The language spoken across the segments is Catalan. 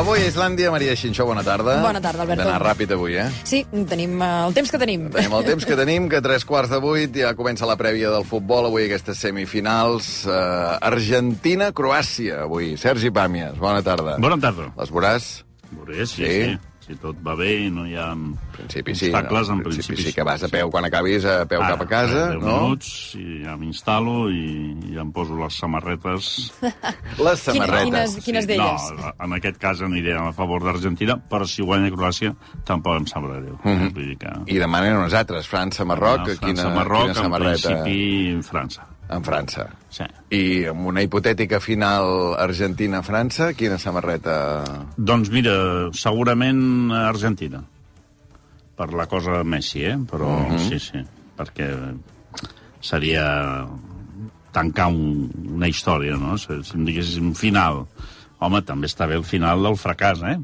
Avui a Islàndia, Maria Xinxó, bona tarda. Bona tarda, Alberto. Hem d'anar ràpid avui, eh? Sí, tenim uh, el temps que tenim. Tenim el temps que tenim, que a tres quarts de vuit ja comença la prèvia del futbol. Avui aquestes semifinals. Uh, Argentina-Croàcia, avui. Sergi Pàmies, bona tarda. Bona tarda. Les veuràs? Veuré, sí, Sí? sí. Si tot va bé i no hi ha principi sí, obstacles, no? en principi sí que vas a peu quan acabis, a peu cap a casa, 10 no? minuts i ja m'instal·lo i, i em poso les samarretes. Les samarretes. quines- quines d'elles? No, en aquest cas aniré a favor d'Argentina, però si guanya Croàcia tampoc em sabrà greu. Mm -hmm. Vull dir que... I demanen unes altres, França-Marroc, França, quina, Marroc, quina samarreta? en principi França. En França. Sí. I amb una hipotètica final Argentina-França, quina samarreta... Doncs mira, segurament Argentina. Per la cosa de Messi, eh? Però uh Mhm. -huh. sí, sí, perquè seria tancar un, una història, no? Si, si em diguéssim final. Home, també està bé el final del fracàs, eh?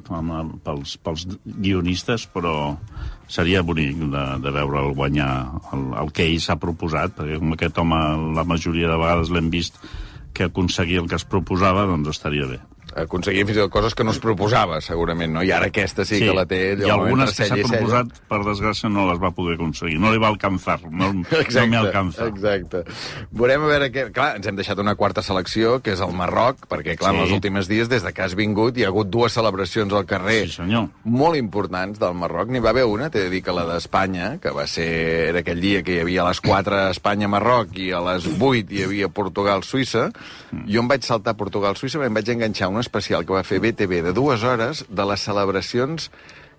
Pels, pels guionistes, però seria bonic de, de veure'l guanyar el, el que ell s'ha proposat, perquè com aquest home la majoria de vegades l'hem vist que aconseguia el que es proposava, doncs estaria bé. Aconseguir fins i tot coses que no es proposava, segurament, no? I ara aquesta sí, que la té I algunes que s'ha proposat, per desgràcia, no les va poder aconseguir. No li va alcançar, no, no m'hi alcança. Exacte. Veurem a veure què... Clar, ens hem deixat una quarta selecció, que és el Marroc, perquè, clar, Sí. en els últims dies, des de que has vingut, hi ha hagut dues celebracions al carrer Sí, senyor. molt importants del Marroc. N'hi va haver una, t'he de dir que la d'Espanya, que va ser... Era aquell dia que hi havia a les 4 Espanya-Marroc i a les 8 hi havia Portugal-Suïssa. Mm. Jo em vaig saltar Portugal-Suïssa, em vaig enganxar un especial que va fer BTV de dues hores de les celebracions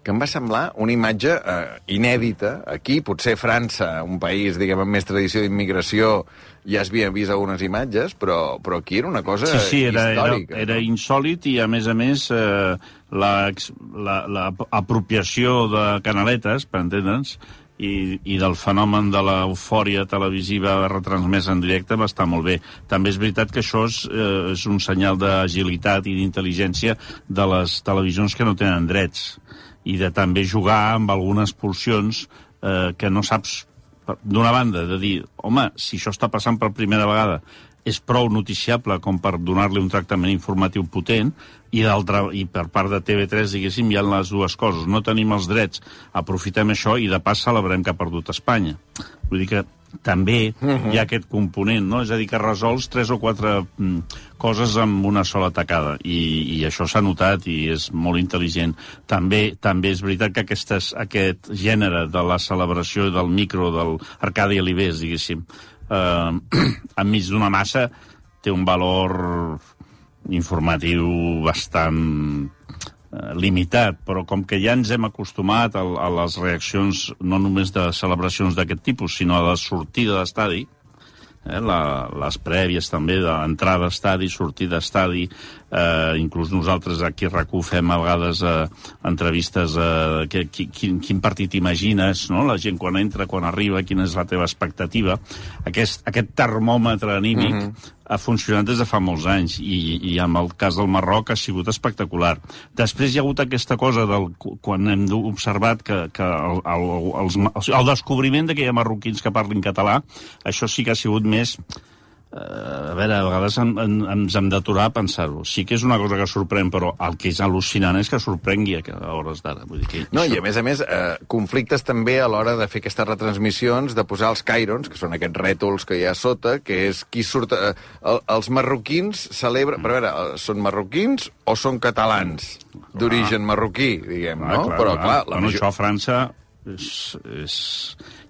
que em va semblar una imatge eh, inèdita. Aquí, potser França, un país, diguem, amb més tradició d'immigració, ja es havia vist algunes imatges, però, però aquí era una cosa Sí, sí, era, era, històrica. era no? insòlid i, a més a més, eh, la, ex- la, la apropiació de canaletes, per entendre'ns, i, i del fenomen de l'eufòria televisiva retransmesa en directe va estar molt bé. També és veritat que això és, eh, és un senyal d'agilitat i d'intel·ligència de les televisions que no tenen drets i de també jugar amb algunes pulsions eh, que no saps d'una banda, de dir, home, si això està passant per primera vegada, és prou noticiable com per donar-li un tractament informatiu potent, i, i per part de TV3, diguéssim, hi ha les dues coses. No tenim els drets, aprofitem això i de pas celebrem que ha perdut Espanya. Vull dir que també hi ha aquest component, no? És a dir, que resols tres o quatre mm, coses amb una sola tacada, i, i això s'ha notat i és molt intel·ligent. També també és veritat que aquestes, aquest gènere de la celebració del micro, del Arcadi Alibés, diguéssim, eh, enmig d'una massa, té un valor informatiu bastant eh, limitat, però com que ja ens hem acostumat a, a les reaccions no només de celebracions d'aquest tipus, sinó a la sortida d'estadi, eh, la, les prèvies també d'entrada a estadi, sortida a estadi, eh, inclús nosaltres aquí a rac fem a vegades eh, entrevistes eh, que, qui, quin, quin partit imagines, no? la gent quan entra, quan arriba, quina és la teva expectativa. Aquest, aquest termòmetre anímic mm -hmm. ha funcionat des de fa molts anys i, i en el cas del Marroc ha sigut espectacular. Després hi ha hagut aquesta cosa del, quan hem observat que, que el, el, els, el descobriment de que hi ha marroquins que parlin català, això sí que ha sigut més eh, a veure, a vegades en, en, ens hem d'aturar a pensar-ho. Sí que és una cosa que sorprèn, però el que és al·lucinant és que sorprengui a, hores d'ara. Vull dir que No, això- i a més a més, eh, conflictes també a l'hora de fer aquestes retransmissions, de posar els cairons, que són aquests rètols que hi ha sota, que és qui surt... Eh, el, els marroquins celebren... Però a veure, eh, són marroquins o són catalans? D'origen marroquí, diguem, Ah, no? clar, però, clar, clar, la bueno, major... això a França és, és...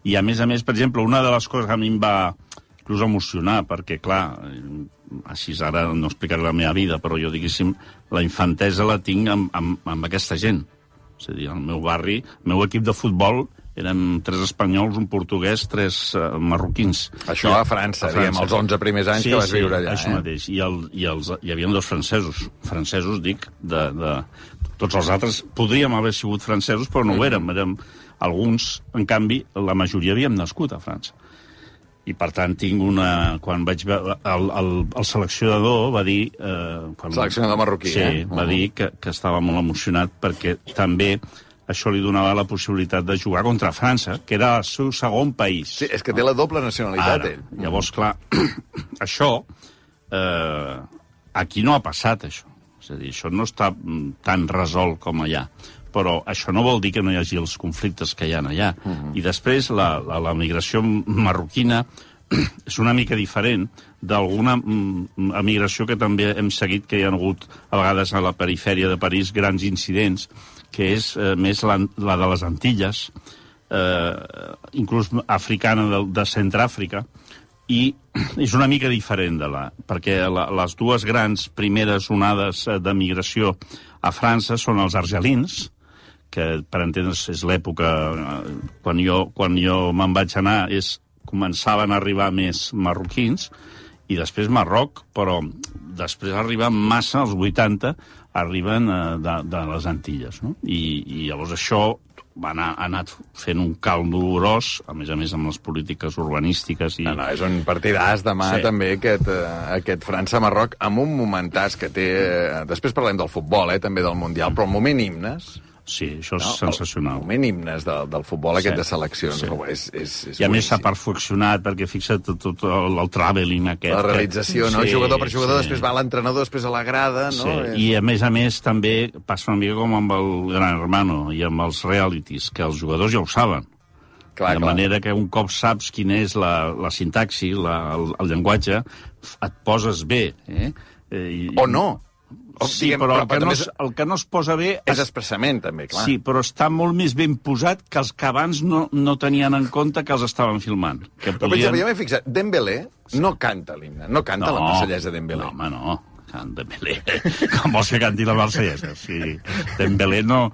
I a més a més, per exemple, una de les coses que a mi em va inclús emocionar, perquè, clar, així ara no explicaré la meva vida, però jo, diguéssim, la infantesa la tinc amb, amb, amb aquesta gent. És a dir, al meu barri, el meu equip de futbol érem tres espanyols, un portuguès, tres uh, marroquins. Això a França, diguem, els 11 primers anys sí, que vas sí, viure allà, això eh? mateix. I, el, i els, hi havia dos francesos. Francesos, dic, de, de... Tots els altres podríem haver sigut francesos, però no ho érem. érem alguns, en canvi, la majoria havíem nascut a França. I, per tant, tinc una... Quan vaig veure... El, el, el seleccionador va dir... Eh, quan... Seleccionador marroquí, sí, eh? va Uh-huh. dir que, que estava molt emocionat perquè també això li donava la possibilitat de jugar contra França, que era el seu segon país. Sí, és que té la doble nacionalitat, Ara, ell. llavors, clar, això, eh, aquí no ha passat, això. És a dir, això no està mm, tan resolt com allà però això no vol dir que no hi hagi els conflictes que hi ha allà. Uh -huh. I després la, la, la migració marroquina és una mica diferent d'alguna mm, emigració que també hem seguit que hi ha hagut a vegades a la perifèria de París grans incidents, que és eh, més la, la de les Antilles, eh, inclús africana de, de Centràfrica, i és una mica diferent de la... perquè la, les dues grans primeres onades eh, de migració a França són els argelins, que per entendre's és l'època eh, quan jo, quan jo me'n vaig anar és començaven a arribar més marroquins i després Marroc, però després arriben massa, als 80, arriben eh, de, de les Antilles. No? I, I llavors això va anar, ha anat fent un caldo gros, a més a més amb les polítiques urbanístiques. I... No, no, és un partidàs demà sí. també aquest, eh, aquest França-Marroc, amb un momentàs que té... Eh, després parlem del futbol, eh, també del Mundial, però un moment himnes Sí, això és no, sensacional. Moment himnes de, del futbol aquest sí, de seleccions. Sí. És, és, és I a més s'ha perfeccionat, perquè fixa't tot, tot el, el travelling aquest. La realització, que... no? Sí, jugador per jugador, sí. després va l'entrenador, després a la grada, no? Sí. I a més a més també passa una mica com amb el Gran Hermano i amb els realities, que els jugadors ja ho saben. Clar, de clar. manera que un cop saps quina és la, la sintaxi, la, el, el llenguatge, et poses bé. Eh? Eh, i, o no. O, sí, diguem, però, però el, que no es, el que no es posa bé... És, és expressament, també, clar. Sí, però està molt més ben posat que els que abans no, no tenien en compte que els estaven filmant. Que podien... Però, per exemple, jo m'he fixat, Dembélé no canta l'himne, no canta no, la marsellesa Dembélé. No, home, no. Dembélé, com vols que canti la marsellesa? Sí. Dembélé no...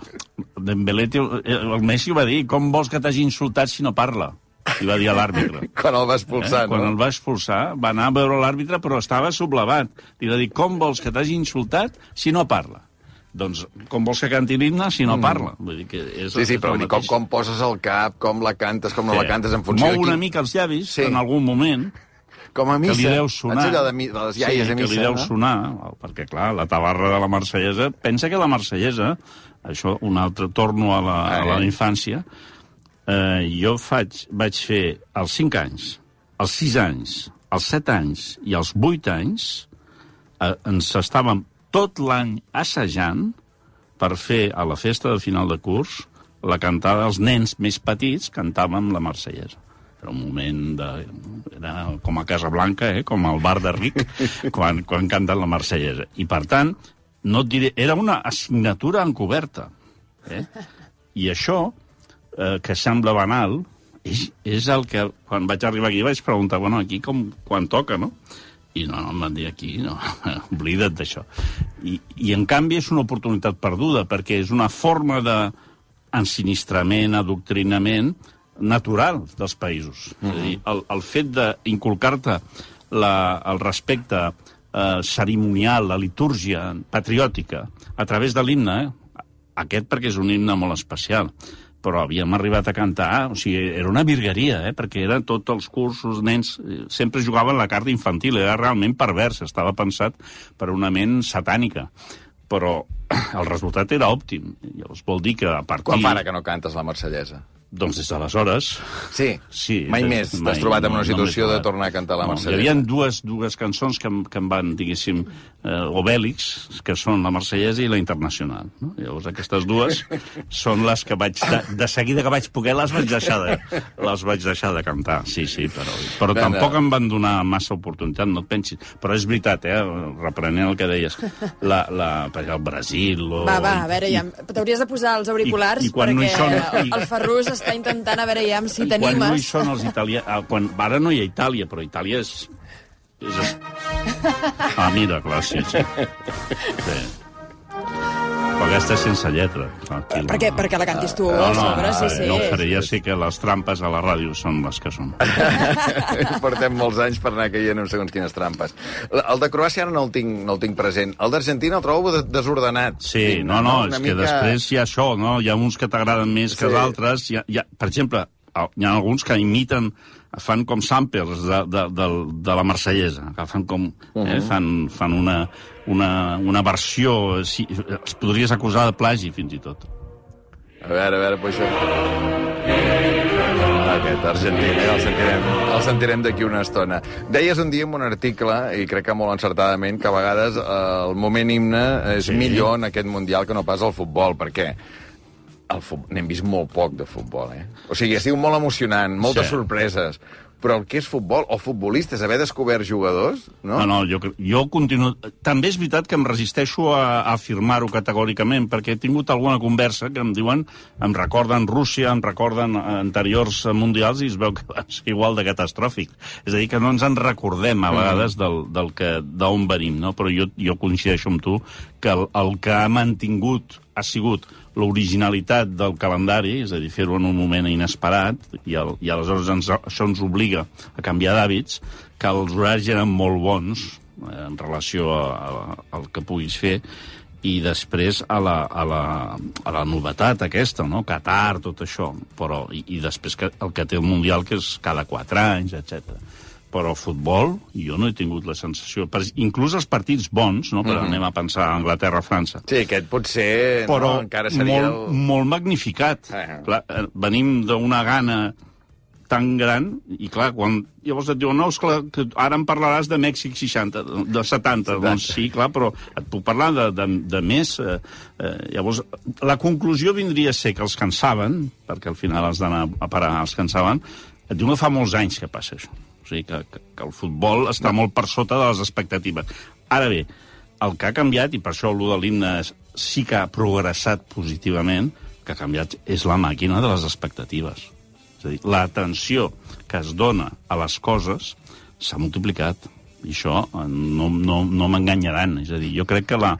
Dembélé, el Messi ho va dir, com vols que t'hagi insultat si no parla? Li va dir a l'àrbitre. Quan el va expulsar, eh? Quan no? el va expulsar, va anar a veure l'àrbitre, però estava sublevat. Li va dir, com vols que t'hagi insultat si no parla? Doncs com vols que canti l'himne si no mm. parla? Vull dir que és, sí, sí, però dir, com, com poses el cap, com la cantes, com no sí. la cantes, en funció Mou de una mica els llavis, sí. en algun moment, com a missa. Que li deu sonar. allò de, de les iaies sí, de missa, que li deu no? sonar, perquè, clar, la tabarra de la marsellesa... Pensa que la marsellesa, això, un altre, torno a la, a la infància, eh, jo faig, vaig fer als 5 anys, als 6 anys, als 7 anys i als 8 anys, eh, ens estàvem tot l'any assajant per fer a la festa de final de curs la cantada dels nens més petits cantàvem la marsellesa. Era un moment de... Era com a Casa Blanca, eh? com al bar de Ric, quan, quan canten la marsellesa. I, per tant, no et diré... Era una assignatura encoberta. Eh? I això eh, que sembla banal, és, és el que, quan vaig arribar aquí, vaig preguntar, bueno, aquí com, quan toca, no? I no, no, em van dir aquí, no, oblida't d'això. I, I, en canvi, és una oportunitat perduda, perquè és una forma d'ensinistrament, adoctrinament natural dels països. Uh -huh. És a dir, el, el fet d'inculcar-te el respecte eh, cerimonial, la litúrgia patriòtica, a través de l'himne, eh? aquest perquè és un himne molt especial, però havíem arribat a cantar, o sigui, era una virgueria, eh? perquè eren tots els cursos, nens, eh, sempre jugaven la carta infantil, era realment pervers, estava pensat per una ment satànica. Però el resultat era òptim. Llavors vol dir que a partir... Quan fa que no cantes la marsellesa? Doncs des d'aleshores... Sí? Sí. Mai més t'has trobat en una situació no de tornar a cantar la no, Marsellesa? Hi havia dues, dues cançons que, em, que em van, diguéssim, eh, obèlics, que són la Marsellesa i la Internacional. No? Llavors aquestes dues són les que vaig... De, de seguida que vaig poder les vaig deixar de, les vaig deixar de cantar, sí, sí, però, però no, tampoc no. em van donar massa oportunitat, no et pensis. Però és veritat, eh, reprenent el que deies, la, la, el Brasil... O... Va, va, a veure, ja, t'hauries de posar els auriculars I, i perquè no són, i... el Ferrus està intentant a veure ja si t'animes. Quan no hi són els italians... Ah, quan... Ara no hi ha Itàlia, però Itàlia és... és... Ah, mira, clar, sí, sí. sí. Però aquesta és sense lletra. Tranquil, perquè, no. perquè la cantis tu no, no, sobre, sí, sí. No ho faré, ja sé que les trampes a la ràdio són les que són. Portem molts anys per anar caient en segons quines trampes. El de Croàcia ara no el tinc, no el tinc present. El d'Argentina el trobo desordenat. Sí, no, no, és mica... que després hi ha això, no? Hi ha uns que t'agraden més sí. que d'altres. Ha, ha, per exemple, hi ha alguns que imiten fan com samples de, de, de, de la marsellesa, que fan com... Uh -huh. eh, uh-huh. fan, fan una, una, una versió... Si, es podries acusar de plagi, fins i tot. A veure, a veure, puja. Aquest argentí, eh? el sentirem, el sentirem d'aquí una estona. Deies un dia en un article, i crec que molt encertadament, que a vegades eh, el moment himne és sí. millor en aquest Mundial que no pas el futbol. Per què? N'hem vist molt poc de futbol, eh? O sigui, ha sigut molt emocionant, moltes sí. sorpreses, però el que és futbol, o futbolistes, haver descobert jugadors, no? No, no, jo, jo continuo... També és veritat que em resisteixo a, a afirmar-ho categòricament, perquè he tingut alguna conversa que em diuen, em recorden Rússia, em recorden anteriors mundials, i es veu que va ser igual de catastròfic. És a dir, que no ens en recordem a mm. vegades del, del que d'on venim, no? Però jo, jo coincideixo amb tu que el, el que ha mantingut ha sigut l'originalitat del calendari, és a dir, fer-ho en un moment inesperat, i, el, i aleshores ens, això ens obliga a canviar d'hàbits, que els horaris eren molt bons eh, en relació a, a, al que puguis fer, i després a la, a la, a la novetat aquesta, no? Qatar, tot això, però, i, i després que, el que té el Mundial, que és cada quatre anys, etc però futbol jo no he tingut la sensació. Per, inclús els partits bons, no? però mm -hmm. anem a pensar a Anglaterra-França. Sí, aquest potser però no, encara seria... Molt, el... molt magnificat. Ah, clar, eh, venim d'una gana tan gran, i clar, quan llavors et diuen, no, esclar, que ara em parlaràs de Mèxic 60, de 70, 70. doncs sí, clar, però et puc parlar de, de, de més. Eh, eh, llavors, la conclusió vindria a ser que els cansaven, perquè al final has d'anar a parar, els cansaven, et diuen que fa molts anys que passa això. Sigui que, que, que el futbol està molt per sota de les expectatives. Ara bé, el que ha canviat, i per això el de l'himne sí que ha progressat positivament, que ha canviat és la màquina de les expectatives. És a dir, l'atenció que es dona a les coses s'ha multiplicat. I això eh, no, no, no m'enganyaran. És a dir, jo crec que la,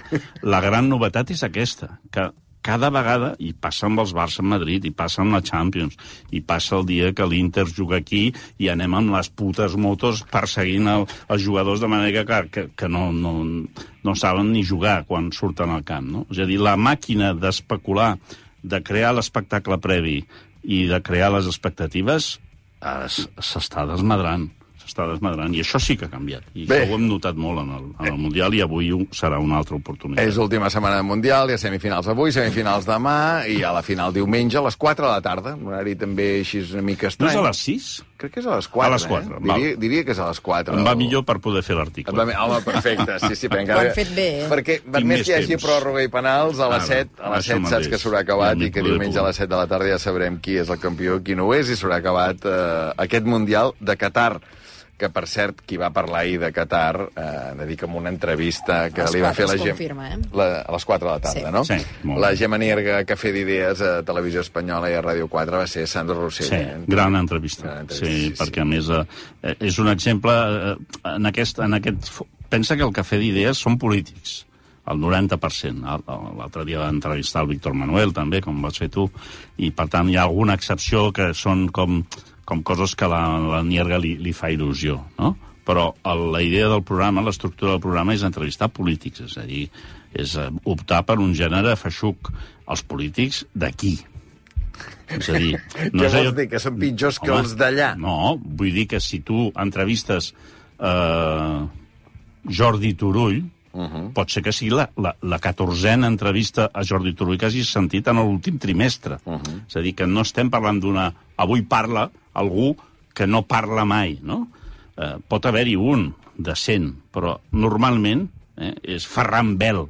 la gran novetat és aquesta, que cada vegada, i passa amb els Barça a Madrid, i passa amb la Champions, i passa el dia que l'Inter juga aquí i anem amb les putes motos perseguint el, els jugadors de manera que, que, que no, no, no saben ni jugar quan surten al camp. No? És a dir, la màquina d'especular, de crear l'espectacle previ i de crear les expectatives s'està desmadrant s'està desmadrant, i això sí que ha canviat. I Bé. això ho hem notat molt en el, en el Mundial, i avui serà una altra oportunitat. És l'última setmana del Mundial, hi ha semifinals avui, semifinals demà, i a la final diumenge a les 4 de la tarda, un horari també així una mica estrany. No és a les 6? Crec que és a les 4, A les 4, eh? diria, diria que és a les 4. Em va millor per poder fer l'article. Home, perfecte, sí, sí. Ho han fet bé, eh? Perquè per més que hi hagi pròrroga i penals, a les 7, a les 7 saps que s'haurà acabat i que diumenge a les 7 de la tarda ja sabrem qui és el campió, qui no ho és, i s'haurà acabat eh, aquest Mundial de Qatar que per cert, qui va parlar ahir de Qatar, eh, de dir que en una entrevista que li va fer la. Confirma, eh? La, a les 4 de la tarda, sí. no? Sí, la Gemma Nierga, Cafè d'Idees a Televisió Espanyola i a Ràdio 4 va ser Sandro Rossell. Sí, eh? gran entrevista. Gran entrevista. Sí, sí, perquè sí. a més eh, és un exemple eh, en, aquest, en aquest... Pensa que el Cafè d'Idees són polítics el 90%. L'altre dia va entrevistar el Víctor Manuel, també, com vas fer tu, i per tant hi ha alguna excepció que són com com coses que la, la Nierga li, li fa il·lusió, no? Però el, la idea del programa, l'estructura del programa és entrevistar polítics, és a dir, és eh, optar per un gènere feixuc als polítics d'aquí. És a dir... No Què vols allò... dir, que són pitjors Home, que els d'allà? No, vull dir que si tu entrevistes eh, Jordi Turull, Uh -huh. Pot ser que sigui la, la, la 14a entrevista a Jordi Turull que hagis sentit en l'últim trimestre. Uh -huh. És a dir, que no estem parlant d'una... Avui parla algú que no parla mai, no? Eh, pot haver-hi un de 100, però normalment eh, és Ferran Bel.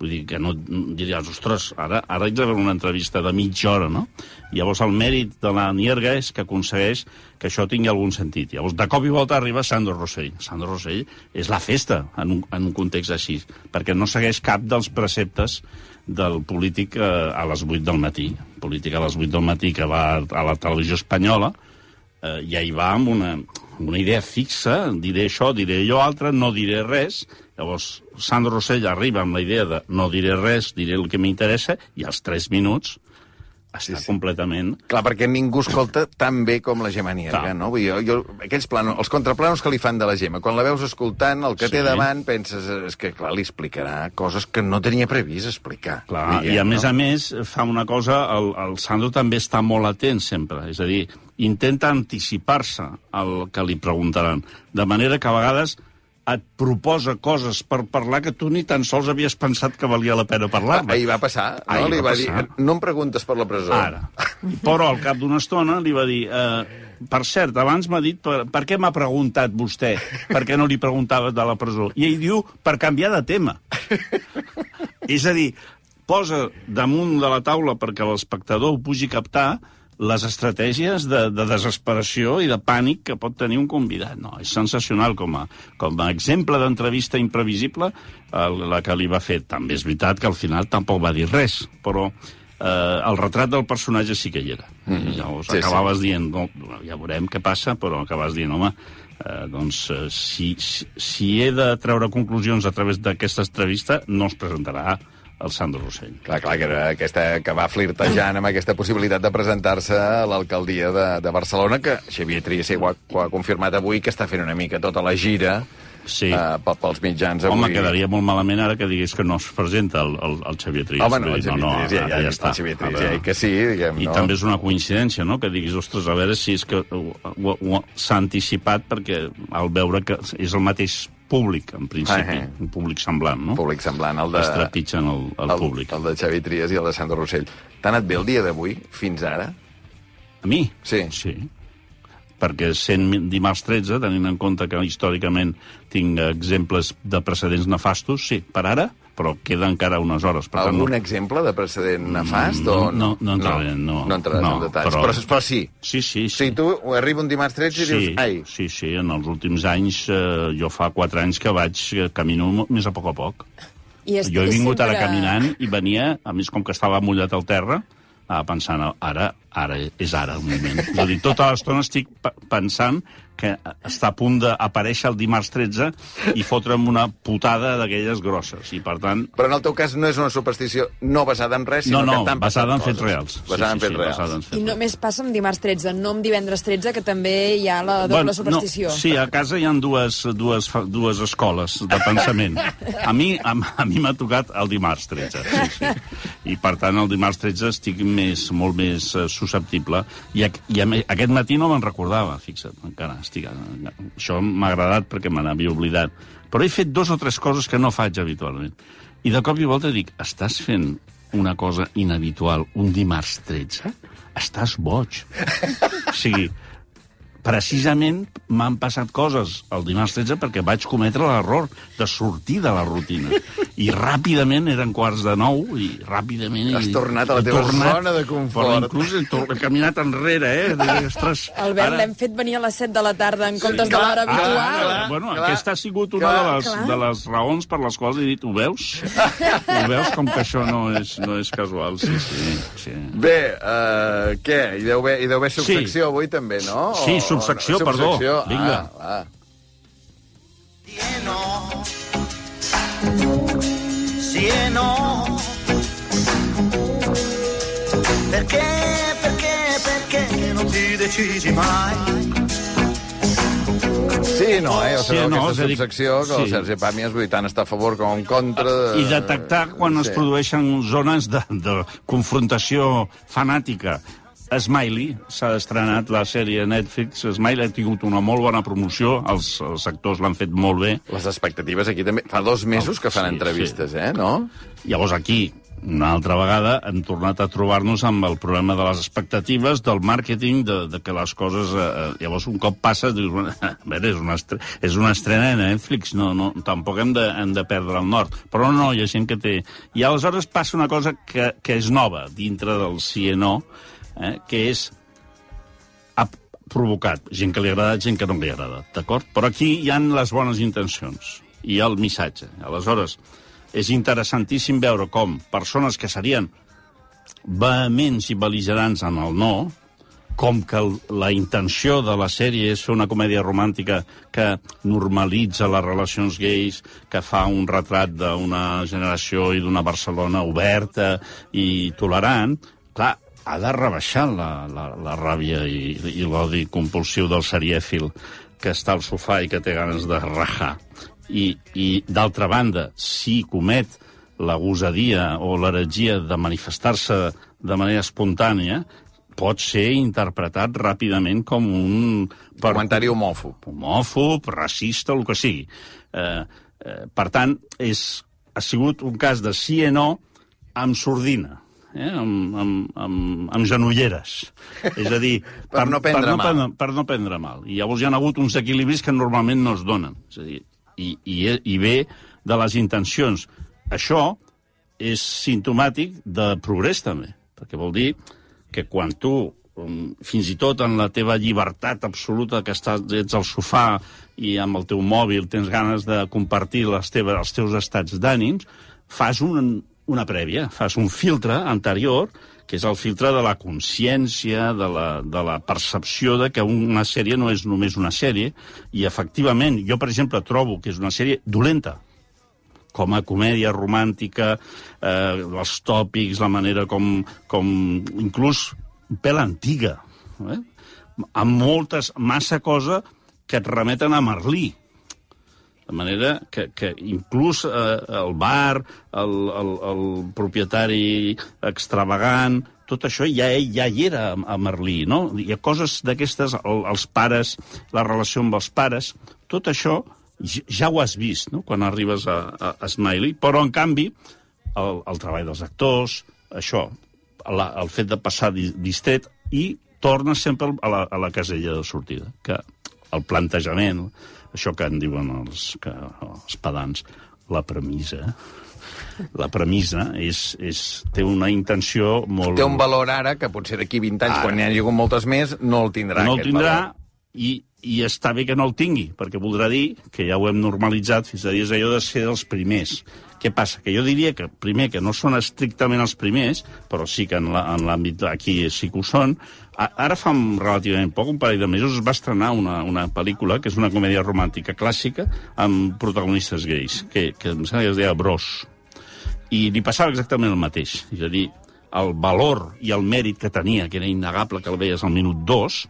Vull dir que no diries, ostres, ara, ara haig de veure una entrevista de mitja hora, no? Llavors el mèrit de la Nierga és que aconsegueix que això tingui algun sentit. Llavors, de cop i volta arriba Sandro Rossell. Sandro Rossell és la festa en un, en un context així, perquè no segueix cap dels preceptes del polític eh, a les 8 del matí. Polític a les 8 del matí que va a la televisió espanyola, eh, i ahir va amb una, una idea fixa, diré això, diré allò altre, no diré res. Llavors, Sandro Rossell arriba amb la idea de no diré res, diré el que m'interessa, i als 3 minuts està sí, sí. completament... Clar, perquè ningú escolta tan bé com la Gemma Nierga, no? Vull dir, jo, jo, aquells planos, els contraplanos que li fan de la Gemma, quan la veus escoltant, el que sí. té davant, penses és que, clar, li explicarà coses que no tenia previst explicar. Clar, diguem, i a no? més a més fa una cosa, el, el Sandro també està molt atent sempre, és a dir, intenta anticipar-se al que li preguntaran, de manera que a vegades et proposa coses per parlar que tu ni tan sols havies pensat que valia la pena parlar. Ahir va passar, no? Ahir li va, va passar. dir, no em preguntes per la presó. Ara. Però al cap d'una estona li va dir... Eh, per cert, abans m'ha dit per, per què m'ha preguntat vostè per què no li preguntava de la presó. I ell diu, per canviar de tema. És a dir, posa damunt de la taula perquè l'espectador ho pugui captar les estratègies de, de desesperació i de pànic que pot tenir un convidat. No, és sensacional com a, com a exemple d'entrevista imprevisible el, la que li va fer. També és veritat que al final tampoc va dir res, però eh, el retrat del personatge sí que hi era. Mm -hmm. Llavors sí, acabaves sí. dient, no, ja veurem què passa, però acabaves dient, home, eh, doncs eh, si, si, si he de treure conclusions a través d'aquesta entrevista, no es presentarà el Sandro Rossell. Clar, clar, que, era aquesta, que va flirtejant amb aquesta possibilitat de presentar-se a l'alcaldia de, de Barcelona, que Xavier Trias ho, ha, ho ha confirmat avui, que està fent una mica tota la gira sí. uh, pels mitjans avui. Home, quedaria molt malament ara que digués que no es presenta el, el, el Xavier Trias. Home, no, el Xavier no, no, Trias ja, ja, ja està. El Xavier Trias, ja, que sí, diguem, I no? també és una coincidència, no?, que diguis, ostres, a veure si és que s'ha anticipat perquè al veure que és el mateix públic, en principi, ah, eh. un públic semblant, no? Públic semblant, el de... Es trepitgen el, el, el públic. El de Xavi Trias i el de Sandro Rossell. T'ha anat bé el dia d'avui, fins ara? A mi? Sí. Sí. Perquè sent dimarts 13, tenint en compte que històricament tinc exemples de precedents nefastos, sí, per ara però queda encara unes hores. Per Algun tant, no... exemple de precedent nefast? No, o no, no, no entraré, no. No, no entraràs no, en detalls, però... Però, però sí. Sí, sí, sí. Si tu arriba un dimarts 13 i sí, dius, ai... Sí, sí, en els últims anys, eh, jo fa 4 anys que vaig, eh, camino més a poc a poc. I jo he vingut sempre... ara caminant i venia, a més com que estava mullat al terra, pensant, ara, ara és ara el moment. És a dir, tota l'estona estic pensant que està a punt d'aparèixer el dimarts 13 i fotre'm una putada d'aquelles grosses. I per tant... Però en el teu cas no és una superstició no basada en res, sinó no, no, que t'han basada en fets reals. Basada sí, en fets sí, reals. En fets I només passa amb dimarts 13, no amb divendres 13, que també hi ha la doble bueno, superstició. No, sí, a casa hi ha dues, dues, dues escoles de pensament. A mi a, a mi m'ha tocat el dimarts 13, sí, sí. I per tant el dimarts 13 estic més, molt més uh, susceptible. I, i aquest matí no me'n recordava, fixa't, encara estic... Això m'ha agradat perquè me n'havia oblidat. Però he fet dos o tres coses que no faig habitualment. I de cop i volta dic, estàs fent una cosa inhabitual un dimarts 13? Estàs boig. o sigui, precisament m'han passat coses el dimarts 13 perquè vaig cometre l'error de sortir de la rutina. I ràpidament, eren quarts de nou, i ràpidament... Has tornat a la teva tornat, zona de confort. Però inclús he, he caminat enrere, eh? De, ostres, Albert, ara... l'hem fet venir a les 7 de la tarda en comptes sí, de l'hora habitual. Ah, clar, bueno, clar, aquesta ha sigut una clar, de, les, clar. de les raons per les quals he dit, ho veus? ho veus com que això no és, no és casual, sí, sí. sí. Bé, uh, què? Hi deu haver, hi deu haver subsecció sí. avui també, no? Sí, o subsecció, no? perdó. Subsecció. Vinga. Ah, ah. Sì e no. Perché, perché, perché non ti decidi mai? Sí, no, eh? O sigui, sí, no, aquesta subsecció que sí. el Sergi Pàmies vull tant està a favor com en contra... De... I detectar quan sí. es produeixen zones de, de confrontació fanàtica Smiley, s'ha estrenat la sèrie Netflix. Smiley ha tingut una molt bona promoció, els, els actors l'han fet molt bé. Les expectatives aquí també... Fa dos mesos que fan sí, entrevistes, sí. eh, no? Llavors aquí, una altra vegada, hem tornat a trobar-nos amb el problema de les expectatives, del màrqueting, de, de que les coses... Eh, eh llavors, un cop passa, dius, a veure, és una, estrena, és una estrena de Netflix, no, no, tampoc hem de, hem de perdre el nord. Però no, hi ha gent que té... I aleshores passa una cosa que, que és nova, dintre del sí i no, eh, que és ha provocat gent que li ha agradat, gent que no li ha agradat, d'acord? Però aquí hi han les bones intencions i el missatge. Aleshores, és interessantíssim veure com persones que serien vehements i beligerants en el no, com que la intenció de la sèrie és fer una comèdia romàntica que normalitza les relacions gais, que fa un retrat d'una generació i d'una Barcelona oberta i tolerant, clar, ha de rebaixar la, la, la ràbia i, i l'odi compulsiu del serièfil que està al sofà i que té ganes de rajar. I, i d'altra banda, si comet la gosadia o l'heretgia de manifestar-se de manera espontània, pot ser interpretat ràpidament com un... Per... Comentari homòfob. Homòfob, racista, el que sigui. Eh, eh, per tant, és, ha sigut un cas de sí o no amb sordina. Eh, amb, amb, amb, amb genolleres. És a dir, per, per, no prendre per, no, mal. Per, per no prendre mal. I llavors hi ha hagut uns equilibris que normalment no es donen. És a dir, i, i, i ve de les intencions. Això és sintomàtic de progrés, també, perquè vol dir que quan tu, um, fins i tot en la teva llibertat absoluta, que estàs, ets al sofà i amb el teu mòbil tens ganes de compartir les teves, els teus estats d'ànims, fas un, una prèvia, fas un filtre anterior que és el filtre de la consciència, de la, de la percepció de que una sèrie no és només una sèrie, i efectivament, jo, per exemple, trobo que és una sèrie dolenta, com a comèdia romàntica, eh, els tòpics, la manera com, com inclús pèl antiga, eh? amb moltes, massa cosa que et remeten a Merlí. De manera que, que inclús eh, el bar, el, el, el propietari extravagant, tot això ja, ja hi era a Merlí, no? Hi ha coses d'aquestes, el, els pares, la relació amb els pares, tot això ja ho has vist no? quan arribes a, a, a Smiley, però en canvi el, el treball dels actors, això, la, el fet de passar distret i torna sempre a la, a la casella de sortida, que el plantejament, això que en diuen els, que, els pedants, la premissa, la premissa és, és, té una intenció molt... Té un valor ara que potser d'aquí 20 anys, ara. quan n'hi hagi hagut moltes més, no el tindrà, no el tindrà, valor. i, i està bé que no el tingui, perquè voldrà dir que ja ho hem normalitzat fins a dies allò de ser els primers. Què passa? Que jo diria que, primer, que no són estrictament els primers, però sí que en l'àmbit aquí sí que ho són. Ara fa relativament poc, un parell de mesos, es va estrenar una, una pel·lícula que és una comèdia romàntica clàssica amb protagonistes gais, que, que em sembla que es deia Bros. I li passava exactament el mateix. És a dir, el valor i el mèrit que tenia, que era innegable que el veies al minut 2,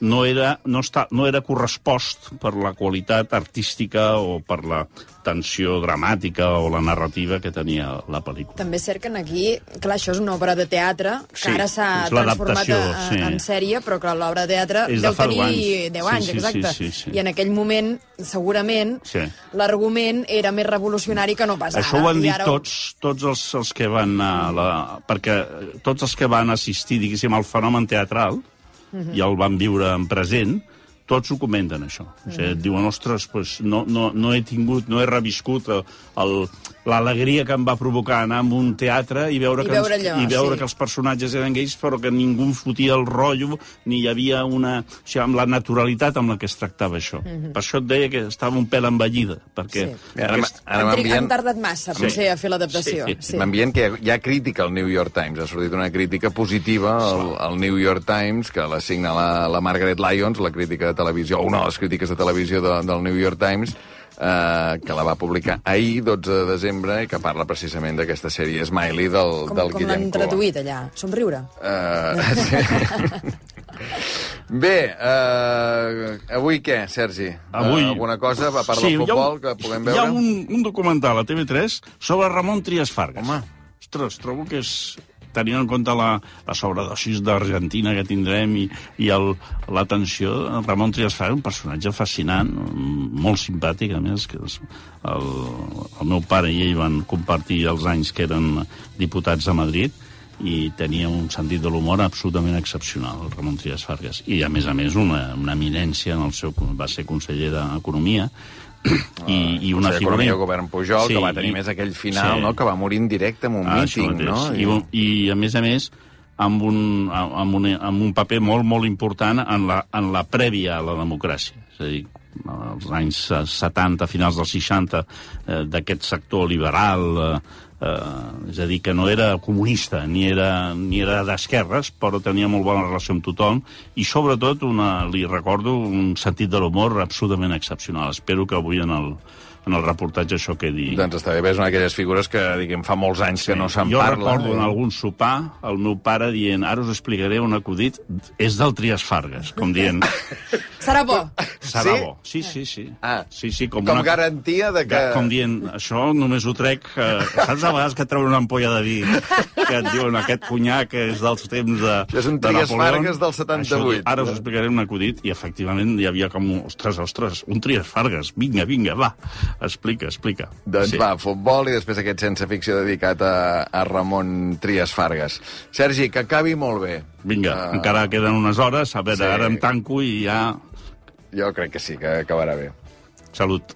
no era, no, està, no era correspost per la qualitat artística o per la tensió dramàtica o la narrativa que tenia la pel·lícula. També és cert que aquí, clar, això és una obra de teatre, que sí, ara s'ha transformat a, sí. en sèrie, però que l'obra de teatre és deu de tenir anys. 10 anys, sí, sí, exacte. Sí, sí, sí. I en aquell moment, segurament, sí. l'argument era més revolucionari que no pas Això ho han dit ara... tots, tots els, els que van a la... perquè tots els que van assistir, diguéssim, al fenomen teatral, -huh. i el van viure en present, tots ho comenten, això. O sigui, et diuen, ostres, pues, no, no, no he tingut, no he reviscut l'alegria que em va provocar anar a un teatre i veure, I que, veure, allò, i veure sí. que els personatges eren gais, però que ningú fotia el rotllo, ni hi havia una... O sigui, amb la naturalitat amb la que es tractava això. Uh -huh. Per això et deia que estava un pèl envellida, perquè... Sí. Ara, ara han, han tardat massa, sí. potser, a fer l'adaptació. Sí. sí. M'envien que hi ha, hi ha crítica al New York Times, ha sortit una crítica positiva al, al New York Times, que la signa la, la Margaret Lyons, la crítica de televisió, una de les crítiques de televisió de, del New York Times, eh, que la va publicar ahir, 12 de desembre, i que parla precisament d'aquesta sèrie Smiley del, com, del com Guillem Com l'han traduït allà? Somriure? Uh, sí. Bé, uh, avui què, Sergi? Avui... Uh, alguna cosa, a part sí, del futbol, un, que puguem veure? Hi ha un, un documental a TV3 sobre Ramon Trias Fargas. Home. Ostres, trobo que és tenint en compte la, la sobredosis d'Argentina que tindrem i, i l'atenció, Ramon Trias fa un personatge fascinant, molt simpàtic, a més, que és el, el meu pare i ell van compartir els anys que eren diputats a Madrid, i tenia un sentit de l'humor absolutament excepcional, el Ramon Trias Fargas. I, a més a més, una, una eminència en el seu... va ser conseller d'Economia, i, i una o sigui, figura... El govern Pujol, sí, que va tenir i, més aquell final, sí. no?, que va morir en directe en un ah, míting, no? I, I, I, a més a més, amb un, amb, un, amb un paper molt, molt important en la, en la prèvia a la democràcia. És a dir, als anys 70, finals dels 60, eh, d'aquest sector liberal, eh, eh, és a dir, que no era comunista ni era, ni era d'esquerres, però tenia molt bona relació amb tothom i sobretot una, li recordo un sentit de l'humor absolutament excepcional. Espero que avui en el, en el reportatge això quedi... Doncs està bé, és una d'aquelles figures que, diguem, fa molts anys sí. que no se'n parla. Jo recordo en algun sopar el meu pare dient ara us explicaré un acudit, és del Trias Fargas, com dient... Serà bo. Serà sí? bo. Sí, sí, sí. Ah, sí, sí, com, com una... garantia de que... Com dient, això només ho trec... Eh, saps a vegades que treuen una ampolla de vi que et diuen aquest conyac és dels temps de Això és un Trias Fargas del 78. Això, ara us explicaré un acudit i efectivament hi havia com, ostres, ostres, un Trias Fargas. Vinga, vinga, va, explica, explica. Doncs sí. va, futbol i després aquest sense ficció dedicat a, a Ramon Trias Fargas. Sergi, que acabi molt bé. Vinga, uh... encara queden unes hores, a veure, sí. ara em tanco i ja jo crec que sí, que acabarà bé. Salut.